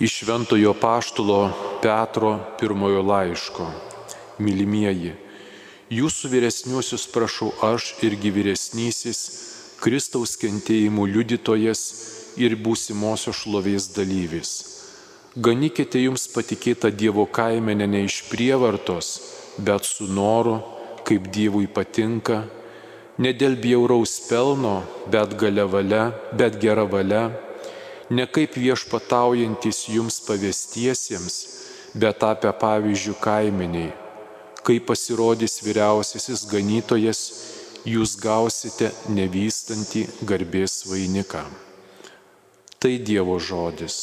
Iš Šventojo Paštulo Petro pirmojo laiško. Mylimieji, jūsų vyresniuosius prašau aš irgi vyresnysis, Kristaus kentėjimų liudytojas ir būsimosios šlovės dalyvis. Ganykite jums patikėtą Dievo kaimenę ne iš prievartos, bet su noru, kaip Dievui patinka, ne dėl bjauraus pelno, bet valia, bet gera valia ne kaip viešpataujantis jums pavestiesiems, bet tapę pavyzdžių kaimeniai. Kai pasirodys vyriausiasis ganytojas, jūs gausite nevystantį garbės vainiką. Tai Dievo žodis.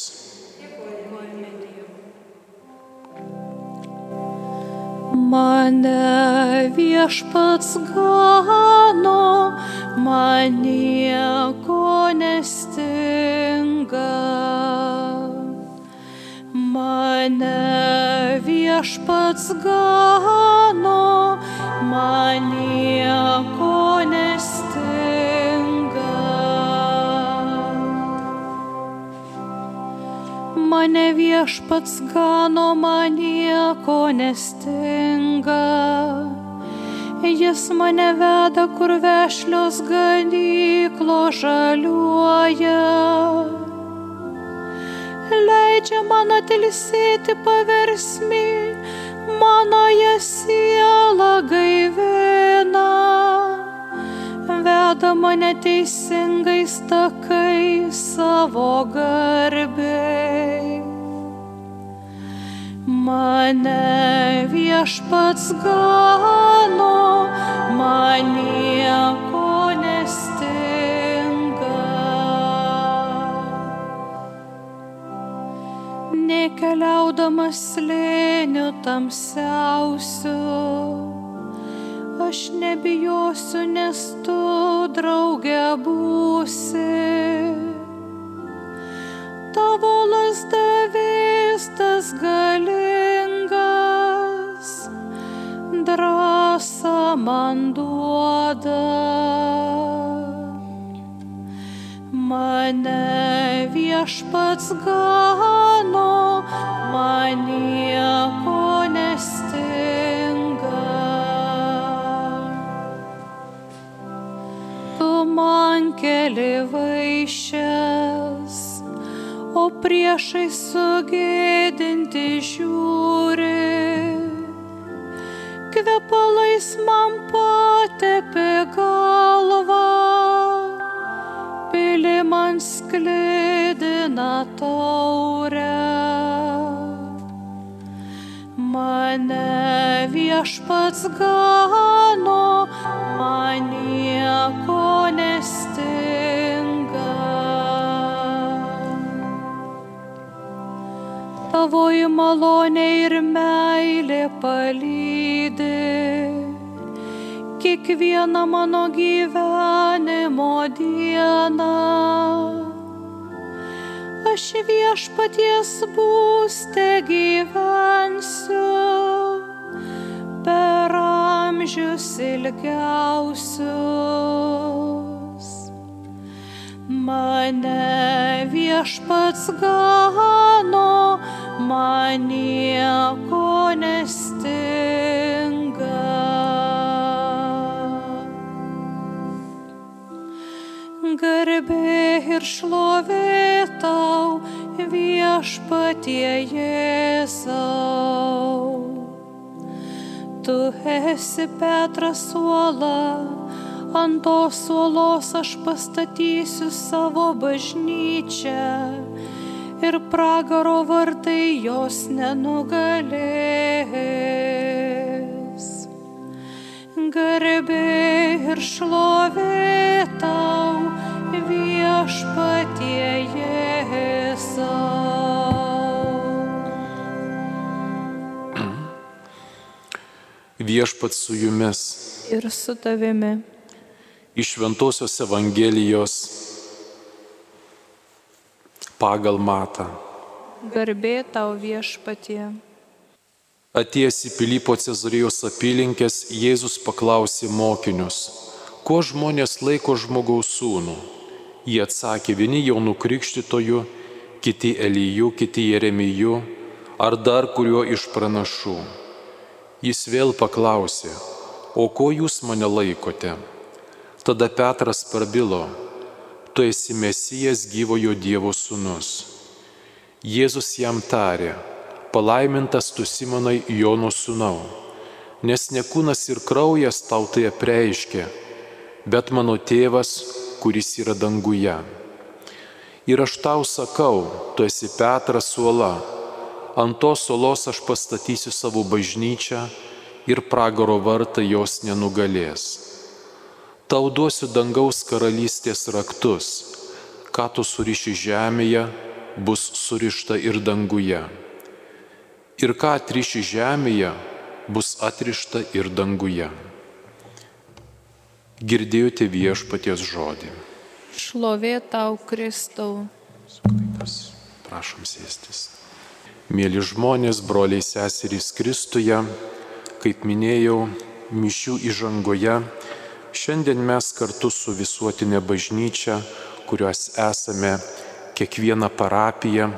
Mane viešpats gano, man nieko nestinga. Mane viešpats gano, man nieko Mane viešpats gano, man nieko nestinga. Jis mane veda, kur vešlios ganyklo žaliuoja. Leidžia man atilsėti paversmi, manoje siela gaivina. Mane teisingais takai savo garbei. Mane viešpats gano, man nieko nestinga. Nekeliaudamas slėniu tamsiausiu, aš nebijosiu, nes tu draugė būsi. Tavo lasda vėstas galingas, drąsa man duoda. Mane viešpats gano, man nieko nestinga. Vaišės, o priešai sugėdinti žiūri. Kvepalais man patepė galvą, pili man sklidina taurę. Mane viešpats gano, man nieko nestinga. Tavoji malonė ir meilė palydi kiekvieną mano gyvenimo dieną. Aš viešpaties būste gyvensiu per amžius ilgiausius. Mane viešpats gano, man nieko nestinga. Garbė ir šlovė tau viešpatie Jėzau. Tu esi Petras uola, ant tos uolos aš pastatysiu savo bažnyčią ir pragaro vartai jos nenugalės. Garbė ir šlovė tau viešpatie Jėzau. Viešpats su jumis Ir su tavimi. iš Šventojios Evangelijos pagal matą. Garbė tau viešpatie. Atėjęs į Pilypo Cezarijos apylinkės, Jėzus paklausė mokinius, kuo žmonės laiko žmogaus sūnų. Jie atsakė, vieni jaunų krikštytojų, kiti Elyjų, kiti Jeremijų ar dar kuriuo iš pranašų. Jis vėl paklausė, o ko jūs mane laikote? Tada Petras prabilo, tu esi Mesijas gyvojo Dievo sūnus. Jėzus jam tarė, palaimintas tu Simonai Jono sūnau, nes ne kūnas ir kraujas tau tai apreiškė, bet mano tėvas, kuris yra danguje. Ir aš tau sakau, tu esi Petras suola, ant tos suolos aš pastatysiu savo bažnyčią ir pragaro vartai jos nenugalės. Tau duosiu dangaus karalystės raktus, ką tu suriši žemėje, bus surišta ir danguje. Ir ką atriši žemėje, bus atrišta ir danguje. Girdėjote viešpaties žodį. Šlovė tau, Kristau. Suklaidas. Prašom sėstis. Mėly žmonės, broliai seserys Kristuje, kaip minėjau, mišių įžangoje, šiandien mes kartu su visuotinė bažnyčia, kuriuos esame kiekvieną parapiją,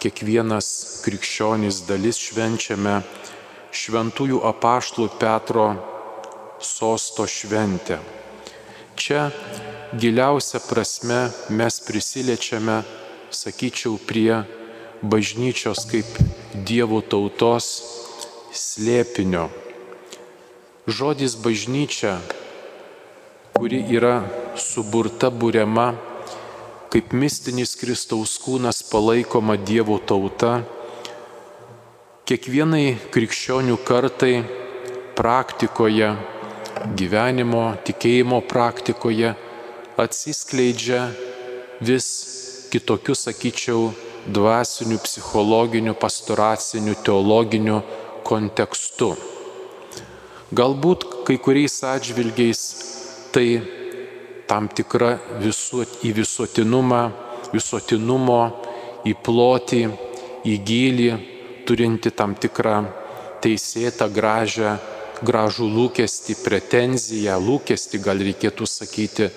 kiekvienas krikščionis dalis švenčiame šventųjų apaštlų Petro sosto šventę. Čia giliausia prasme mes prisiliečiame, sakyčiau, prie bažnyčios kaip Dievo tautos slėpinio. Žodis bažnyčia, kuri yra suburta būriama, kaip mistinis Kristaus kūnas palaikoma Dievo tauta, kiekvienai krikščionių kartai praktikoje, gyvenimo, tikėjimo praktikoje atsiskleidžia vis kitokiu, sakyčiau, dvasiniu, psichologiniu, pastoraciniu, teologiniu kontekstu. Galbūt kai kuriais atžvilgiais tai tam tikra visuot, į visuotinumą, visuotinumo, į plotį, į gilį, turinti tam tikrą teisėtą, gražią, gražų lūkestį, pretenziją, lūkestį gal reikėtų sakyti,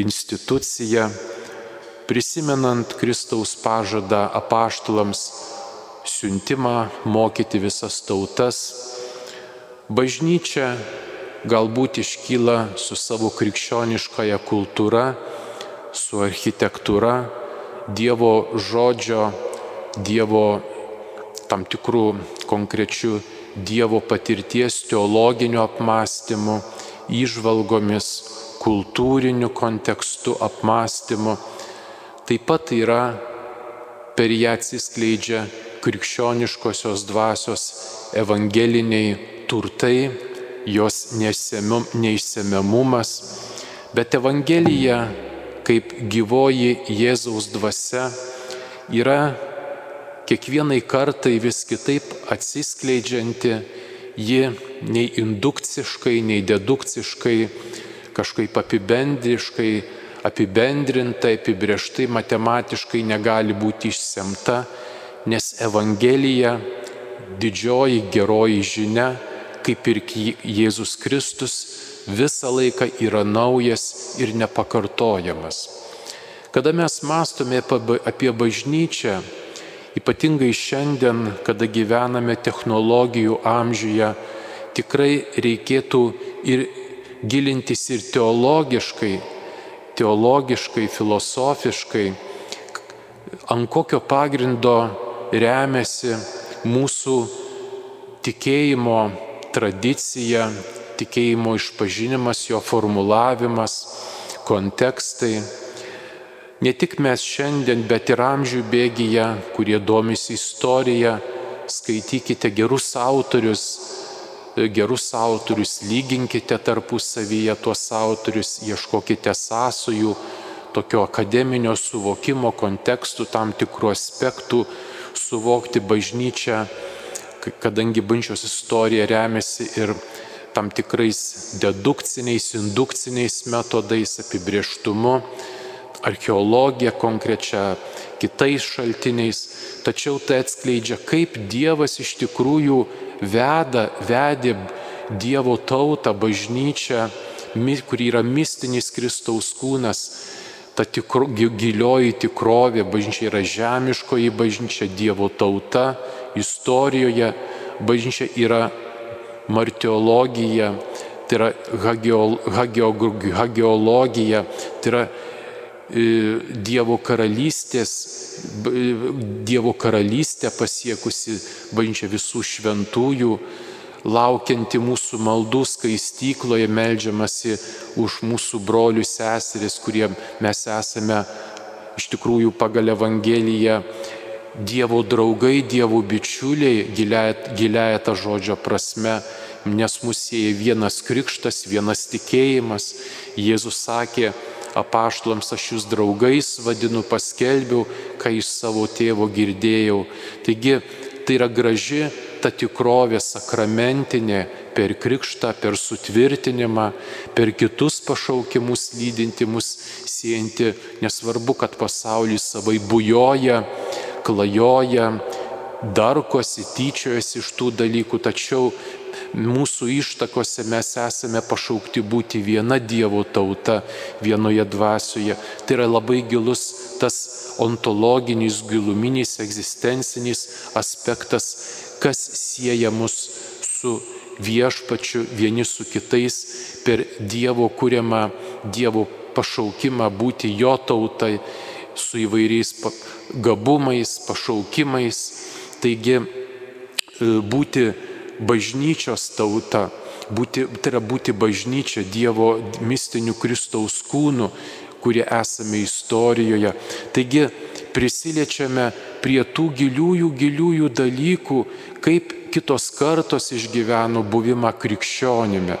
instituciją prisimenant Kristaus pažadą apaštalams siuntimą mokyti visas tautas, bažnyčia galbūt iškyla su savo krikščioniškąją kultūra, su architektūra, Dievo žodžio, Dievo tam tikrų konkrečių Dievo patirties teologiniu apmąstymu, išvalgomis, kultūriniu kontekstu apmąstymu taip pat yra per ją atsiskleidžia krikščioniškosios dvasios evangeliniai turtai, jos neišsemiamumas, bet Evangelija kaip gyvoji Jėzaus dvasia yra kiekvienai kartai vis kitaip atsiskleidžianti, ji nei indukciškai, nei dedukciškai, kažkaip apibendriškai apibendrintai, apibrieštai, matematiškai negali būti išsemta, nes Evangelija, didžioji geroji žinia, kaip ir Jėzus Kristus, visą laiką yra naujas ir nepakartojamas. Kada mes mastome apie bažnyčią, ypatingai šiandien, kada gyvename technologijų amžiuje, tikrai reikėtų ir gilintis ir teologiškai teologiškai, filosofiškai, ant kokio pagrindo remiasi mūsų tikėjimo tradicija, tikėjimo išpažinimas, jo formulavimas, kontekstai. Ne tik mes šiandien, bet ir amžių bėgyje, kurie domisi istorija, skaitykite gerus autorius, gerus autorius, lyginkite tarpusavyje tuos autorius, ieškokite sąsojų, tokio akademinio suvokimo kontekstų, tam tikrų aspektų, suvokti bažnyčią, kadangi bažnyčios istorija remiasi ir tam tikrais dedukciniais, indukciniais metodais, apibrieštumu, archeologija konkrečia, kitais šaltiniais, tačiau tai atskleidžia, kaip Dievas iš tikrųjų veda, vedė Dievo tautą, bažnyčią, kuri yra mistinis Kristaus kūnas, ta tikro, gilioji tikrovė, bažnyčia yra žemiškoji bažnyčia, Dievo tauta, istorijoje. Bažnyčia yra martiologija, tai yra hageologija, tai yra e, Dievo karalystės, Dievo karalystę pasiekusi bažnyčia visų šventųjų, laukianti mūsų maldų skaistykloje, melžiamasi už mūsų brolių seseris, kurie mes esame iš tikrųjų pagal Evangeliją Dievo draugai, Dievo bičiuliai, giliaja ta žodžio prasme, nes mus sieja vienas krikštas, vienas tikėjimas. Jėzus sakė, apaštlams aš jūs draugais vadinu, paskelbiau, kai iš savo tėvo girdėjau. Taigi tai yra graži ta tikrovė sakramentinė per krikštą, per sutvirtinimą, per kitus pašaukimus lydinti mus siejanti, nesvarbu, kad pasaulis savai bujoja, klajoja, darkosi, tyčiojasi iš tų dalykų, tačiau mūsų ištakose mes esame pašaukti būti viena Dievo tauta, vienoje dvasioje. Tai yra labai gilus tas ontologinis, giluminis, egzistencinis aspektas, kas sieja mus su viešpačiu vieni su kitais per Dievo kūriamą, Dievo pašaukimą būti jo tautai su įvairiais gabumais, pašaukimais. Taigi e, būti bažnyčios tauta, būti, tai yra būti bažnyčia Dievo mistinių Kristaus kūnų, kurie esame istorijoje. Taigi prisiliečiame prie tų giliųjų, giliųjų dalykų, kaip kitos kartos išgyveno buvimą krikščionime.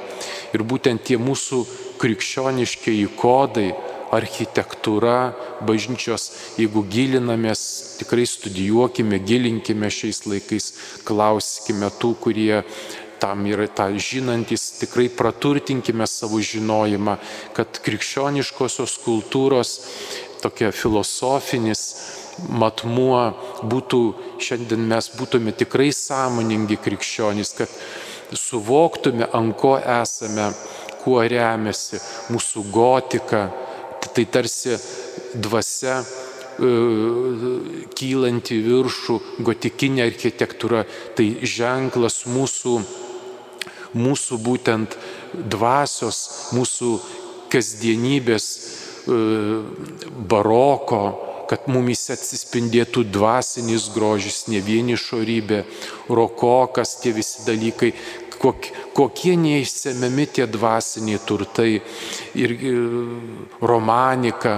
Ir būtent tie mūsų krikščioniškiai kodai, architektūra bažnyčios, jeigu gilinamės, tikrai studijuokime, gilinkime šiais laikais, klauskime tų, kurie tam yra tą žinantis, tikrai praturtinkime savo žinojimą, kad krikščioniškosios kultūros tokia filosofinis matmuo būtų, šiandien mes būtume tikrai sąmoningi krikščionys, kad suvoktume, ant ko esame, kuo remiasi mūsų gotika, tai tarsi dvasia e, kylanti viršų, gotikinė architektūra, tai ženklas mūsų, mūsų būtent dvasios, mūsų kasdienybės e, baroko, kad mumis atsispindėtų dvasinis grožis, ne vien išorybė, rokokas, tie visi dalykai, kokie neišsemiami tie dvasiniai turtai ir romanika,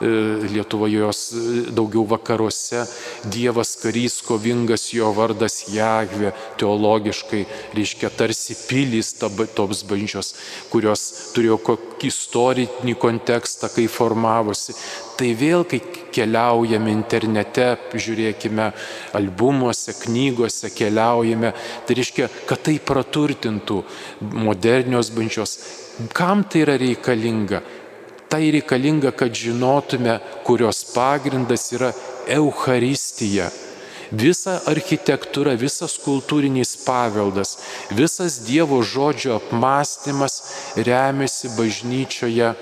e, Lietuvoje jos e, daugiau vakaruose, Dievas karys, kovingas jo vardas Jahve, teologiškai reiškia tarsi pilys toms bažnyčios, kurios turėjo kokį istorinį kontekstą, kai formavosi. Tai vėl, kai keliaujame internete, žiūrėkime albumuose, knygose, keliaujame, tai reiškia, kad tai praturtintų modernios bažnyčios. Kam tai yra reikalinga? Tai reikalinga, kad žinotume, kurios pagrindas yra Euharistija. Visa architektūra, visas kultūrinis paveldas, visas Dievo žodžio apmąstymas remiasi bažnyčioje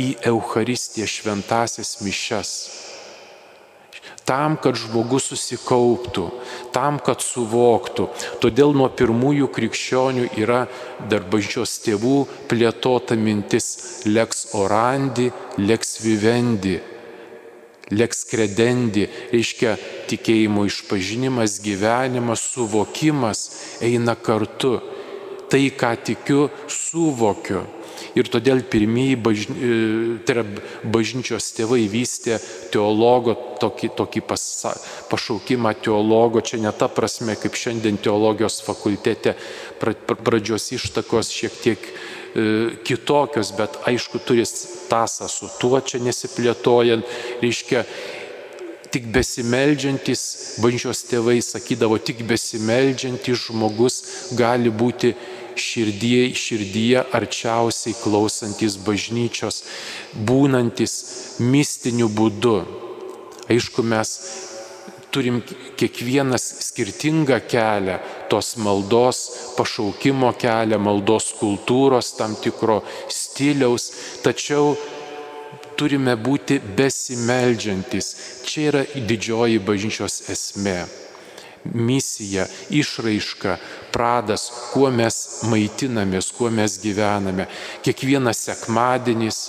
į Euharistiją šventasias mišes. Tam, kad žmogus susikauptų, tam, kad suvoktų. Todėl nuo pirmųjų krikščionių yra dar bažnyčios tėvų plėtota mintis lex orandi, lex vivendi, lex credendi, reiškia tikėjimo išpažinimas, gyvenimas, suvokimas eina kartu. Tai, ką tikiu, suvokiu. Ir todėl pirmieji bažny, e, tai yra bažnyčios tėvai vystė teologo tokį, tokį pasa, pašaukimą teologo, čia ne ta prasme, kaip šiandien teologijos fakultete pradžios ištakos šiek tiek e, kitokios, bet aišku turi tasą su tuo čia nesiplėtojant, reiškia tik besimeldžiantis, bažnyčios tėvai sakydavo, tik besimeldžiantis žmogus gali būti širdyje, širdyje arčiausiai klausantis bažnyčios, būnantis mistiniu būdu. Aišku, mes turim kiekvienas skirtingą kelią, tos maldos, pašaukimo kelią, maldos kultūros tam tikro stiliaus, tačiau turime būti besimeldžiantis. Čia yra didžioji bažnyčios esmė. Misija, išraiška, pradas, kuo mes maitinamės, kuo mes gyvename. Kiekvienas sekmadienis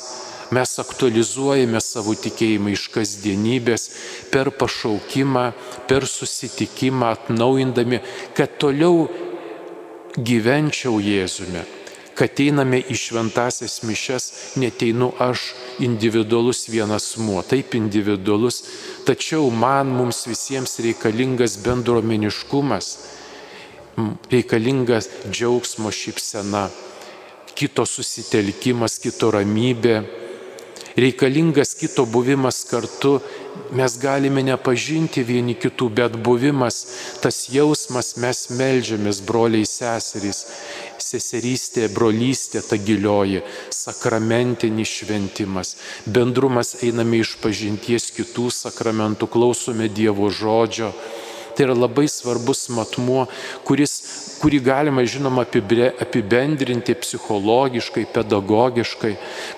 mes aktualizuojame savo tikėjimą iš kasdienybės per pašaukimą, per susitikimą, atnaujindami, kad toliau gyvenčiau Jėzume, kad einame į šventasias mišes, neteinu aš individualus vienas muo, taip individualus, tačiau man mums visiems reikalingas bendruomeniškumas, reikalingas džiaugsmo šypsena, kito susitelkimas, kito ramybė. Reikalingas kito buvimas kartu, mes galime nepažinti vieni kitų, bet buvimas, tas jausmas, mes melžiamės broliai seserys, seserystė, brolystė, ta gilioji, sakramentinis šventimas, bendrumas einame iš pažinties kitų sakramentų, klausome Dievo žodžio Tai yra labai svarbus matmuo, kuris, kurį galima, žinoma, apibendrinti psichologiškai, pedagogiškai,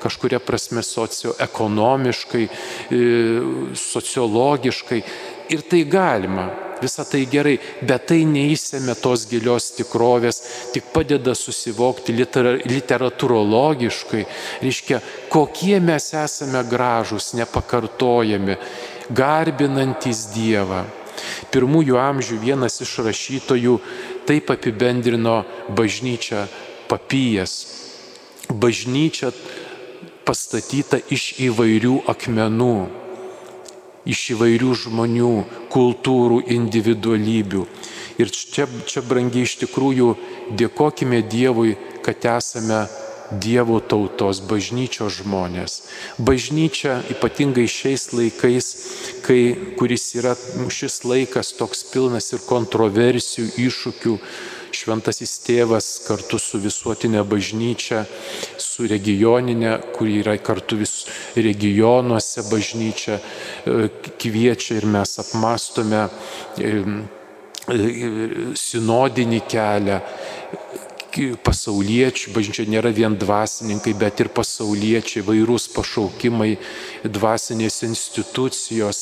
kažkuria prasme socioekonomiškai, e, sociologiškai. Ir tai galima, visa tai gerai, bet tai neįsėmė tos gilios tikrovės, tik padeda susivokti liter, literatūrologiškai, reiškia, kokie mes esame gražus, nepakartojami, garbinantis Dievą. Pirmųjų amžių vienas iš rašytojų taip apibendrino bažnyčią papijas. Bažnyčia pastatyta iš įvairių akmenų, iš įvairių žmonių, kultūrų, individualybių. Ir čia, čia brangiai iš tikrųjų dėkojime Dievui, kad esame Dievo tautos, bažnyčios žmonės. Bažnyčia ypatingai šiais laikais, kai, kuris yra šis laikas toks pilnas ir kontroversijų, iššūkių, šventasis tėvas kartu su visuotinė bažnyčia, su regioninė, kuri yra kartu vis regionuose bažnyčia, e, kviečia ir mes apmastome e, e, sinodinį kelią, pasauliečių, bažnyčia nėra vien dvasininkai, bet ir pasauliečiai, vairūs pašaukimai, dvasinės institucijos.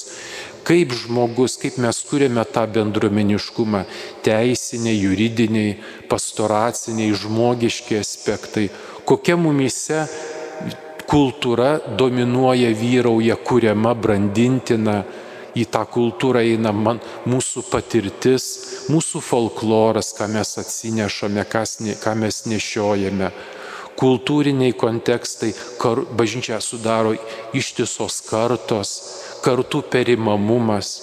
Kaip žmogus, kaip mes kuriame tą bendruomeniškumą, teisiniai, juridiniai, pastoraciniai, žmogiški aspektai, kokia mumise kultūra dominuoja, vyrauja, kuriama, brandintina į tą kultūrą eina man, mūsų patirtis, mūsų folkloras, ką mes atsinešame, kas, ką mes nešiojame. Kultūriniai kontekstai, kar, bažnyčia sudaro ištisos kartos, kartų perimamumas,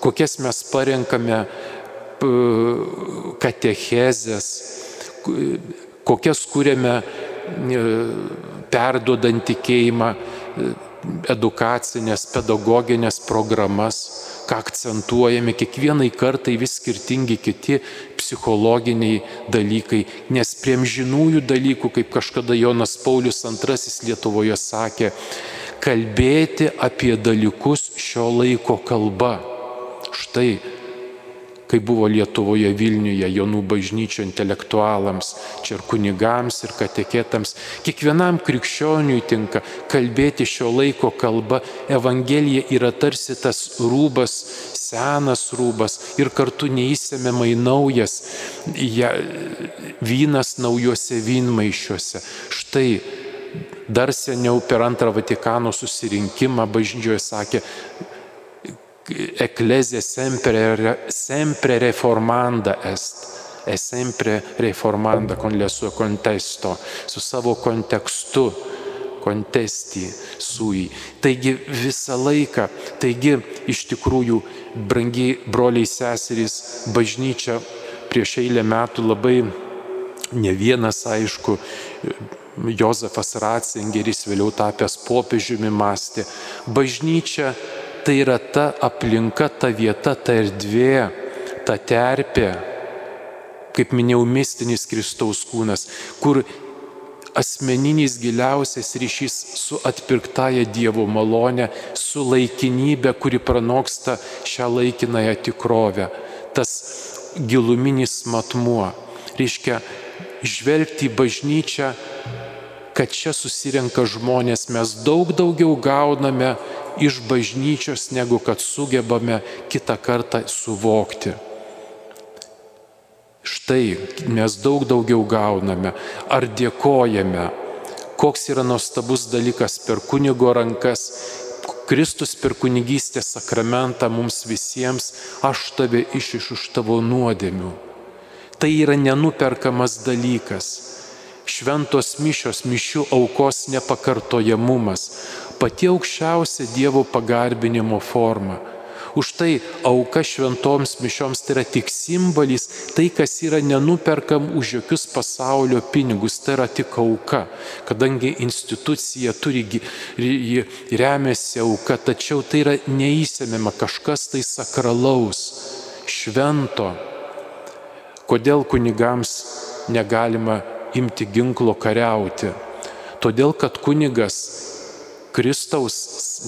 kokias mes parenkame katechezės, kokias kūrėme perdodant tikėjimą edukacinės, pedagoginės programas, ką akcentuojame, kiekvienai kartai vis skirtingi kiti psichologiniai dalykai, nes prie žinųjų dalykų, kaip kažkada Jonas Paulius II Lietuvoje sakė, kalbėti apie dalykus šio laiko kalba. Štai kai buvo Lietuvoje Vilniuje jaunų bažnyčio intelektualams, čia ir kunigams, ir kateketams. Kiekvienam krikščioniui tinka kalbėti šio laiko kalba. Evangelija yra tarsi tas rūbas, senas rūbas ir kartu neįsiemiamai naujas ja, vynas naujuose vynmaišiuose. Štai dar seniau per antrą Vatikano susirinkimą bažnyčioje sakė, Ecclesia sempre, sempre reformanda est, è sempre reformanda con il suo contesto, su savo kontekstu, kontesti sui. Taigi visą laiką, taigi iš tikrųjų, brangiai broliai seserys, bažnyčia prieš eilę metų labai ne vienas, aišku, Jozefas Ratzingeris, vėliau tapęs popiežiumi, mąstė, bažnyčia tai yra ta aplinka, ta vieta, ta erdvė, ta terpė, kaip minėjau, mistinis Kristaus kūnas, kur asmeninis giliausias ryšys su atpirktaja Dievo malonė, su laikinybė, kuri pranoksta šią laikinąją tikrovę. Tas giluminis matmuo. Reiškia, žvelgti į bažnyčią kad čia susirenka žmonės, mes daug daugiau gauname iš bažnyčios, negu kad sugebame kitą kartą suvokti. Štai mes daug daugiau gauname, ar dėkojame, koks yra nuostabus dalykas per kunigo rankas. Kristus per kunigystės sakramentą mums visiems, aš tave išiš už tavo nuodėmių. Tai yra nenuperkamas dalykas. Šventos mišios, mišių aukos nepakartojamumas, pati aukščiausia Dievo pagarbinimo forma. Už tai auka šventoms mišioms tai yra tik simbolis, tai kas yra nenuperkam už jokius pasaulio pinigus, tai yra tik auka, kadangi institucija turi, remiasi auka, tačiau tai yra neįsiemima kažkas tai sakralaus, švento. Kodėl kunigams negalima imti ginklo kariauti? Todėl, kad kunigas Kristaus,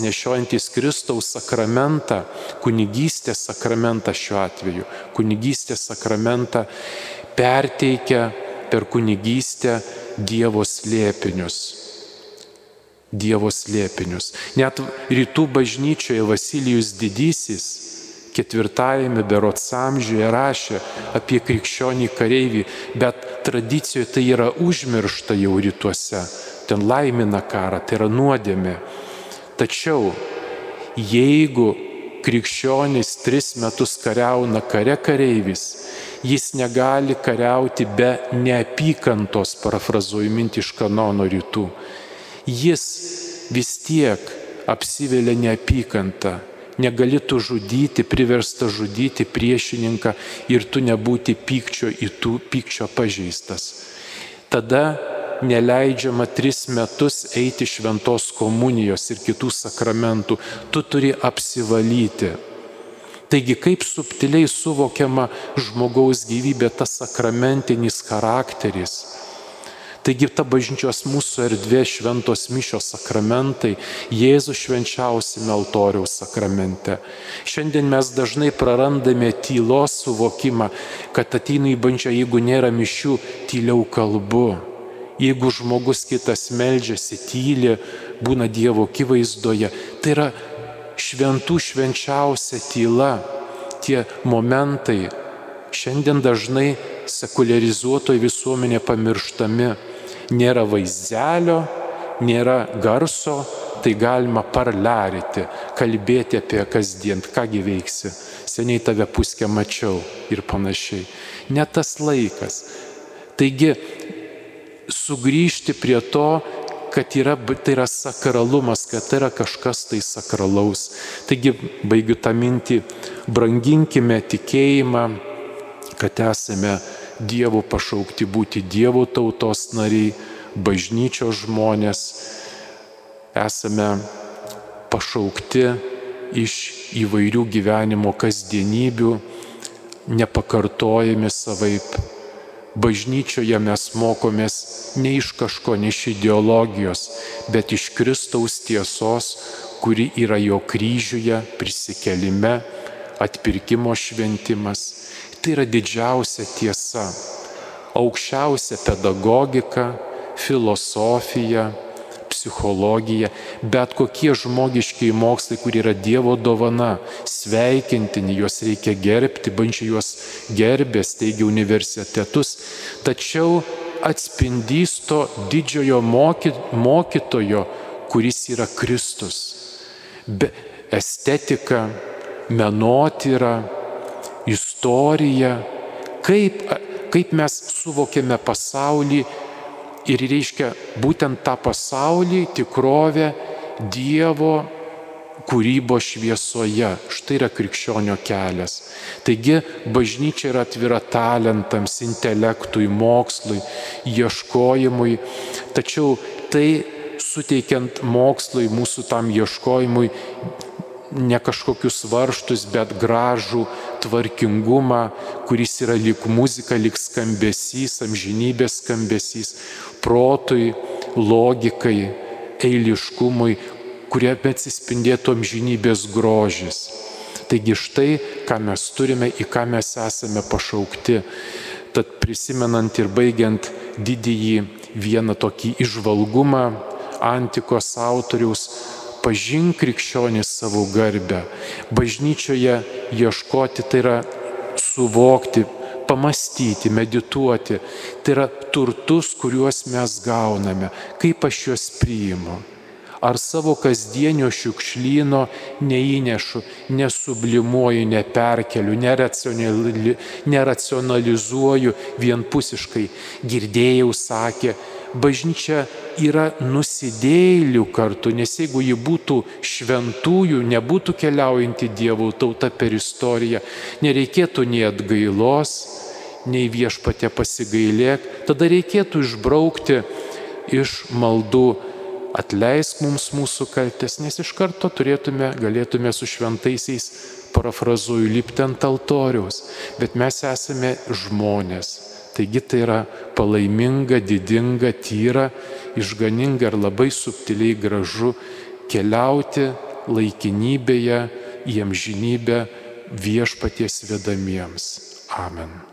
nešiojantis Kristaus sakramentą, kunigystės sakramentą šiuo atveju, kunigystės sakramentą perteikia per kunigystę Dievo slėpinius. Dievo slėpinius. Net rytų bažnyčioje Vasilijus Didysis ketvirtajame berots amžiuje rašė apie krikščionį kareivį, bet tradicijoje tai yra užmiršta jau rytuose ten laimina karą, tai yra nuodėmė. Tačiau jeigu krikščionis tris metus kariauna kare kareivis, jis negali kariauti be neapykantos, parafrazuoju mintį iš kanono rytų. Jis vis tiek apsivelia neapykantą. Negali tu žudyti, priversta žudyti priešininką ir tu nebūti pykčio į tų pykčio pažeistas. Tada neleidžiama tris metus eiti šventos komunijos ir kitų sakramentų, tu turi apsivalyti. Taigi kaip subtiliai suvokiama žmogaus gyvybė, tas sakramentinis charakteris. Taigi ta bažnyčios mūsų erdvė šventos mišios sakramentai, Jėzus švenčiausiame altoriaus sakramente. Šiandien mes dažnai prarandame tylos suvokimą, kad ateina į bažnyčią, jeigu nėra mišių, tyliau kalbu Jeigu žmogus kitas meldžiasi, tyli, būna Dievo akivaizdoje, tai yra šventų švenčiausia tyla, tie momentai šiandien dažnai sekularizuotoje visuomenė pamirštami. Nėra vaizdelio, nėra garso, tai galima parleryti, kalbėti apie kasdien, kągi veiksi. Seniai tave puskę mačiau ir panašiai. Ne tas laikas. Taigi sugrįžti prie to, kad yra, tai yra sakralumas, kad tai yra kažkas tai sakralaus. Taigi, baigiu tą mintį, branginkime tikėjimą, kad esame Dievo pašaukti būti Dievo tautos nariai, bažnyčios žmonės, esame pašaukti iš įvairių gyvenimo kasdienybių, nepakartojami savaip Bažnyčioje mes mokomės ne iš kažko, ne iš ideologijos, bet iš Kristaus tiesos, kuri yra jo kryžiuje, prisikelime, atpirkimo šventimas. Tai yra didžiausia tiesa, aukščiausia pedagogika, filosofija, psichologija, bet kokie žmogiškiai mokslai, kur yra Dievo dovana, sveikintini, juos reikia gerbti, bandžiai juos gerbė, steigia universitetus, tačiau atspindys to didžiojo moky, mokytojo, kuris yra Kristus. Be estetika, menotyra, istorija, kaip, kaip mes suvokiame pasaulį ir reiškia būtent tą pasaulį, tikrovę Dievo kūrybo šviesoje. Štai yra krikščionio kelias. Taigi bažnyčia yra atvira talentams, intelektui, mokslui, ieškojimui. Tačiau tai suteikiant mokslui, mūsų tam ieškojimui, ne kažkokius varštus, bet gražų tvarkingumą, kuris yra lik muzika, lik skambesys, amžinybės skambesys, protui, logikai, eiliškumui, kurie atsispindėtų amžinybės grožis. Taigi štai, ką mes turime, į ką mes esame pašaukti. Tad prisimenant ir baigiant didįjį vieną tokį išvalgumą antikos autoriaus pažink krikščionį savo garbę. Bažnyčioje ieškoti tai yra suvokti, pamastyti, medituoti. Tai yra turtus, kuriuos mes gauname, kaip aš juos priimu. Ar savo kasdienio šiukšlyno neįnešu, nesublimuoju, neperkeliu, neracionalizuoju vienpusiškai. Girdėjau, sakė, bažnyčia yra nusidėlių kartu, nes jeigu ji būtų šventųjų, nebūtų keliaujanti Dievo tauta per istoriją, nereikėtų nei atgailos, nei viešpatė pasigailėk, tada reikėtų išbraukti iš maldų atleisk mums mūsų kaltės, nes iš karto turėtume, galėtume su šventaisiais, parafrazuoju, lipti ant altoriaus, bet mes esame žmonės Taigi tai yra palaiminga, didinga, tyra, išganinga ir labai subtiliai gražu keliauti laikinybėje į amžinybę viešpaties vedamiems. Amen.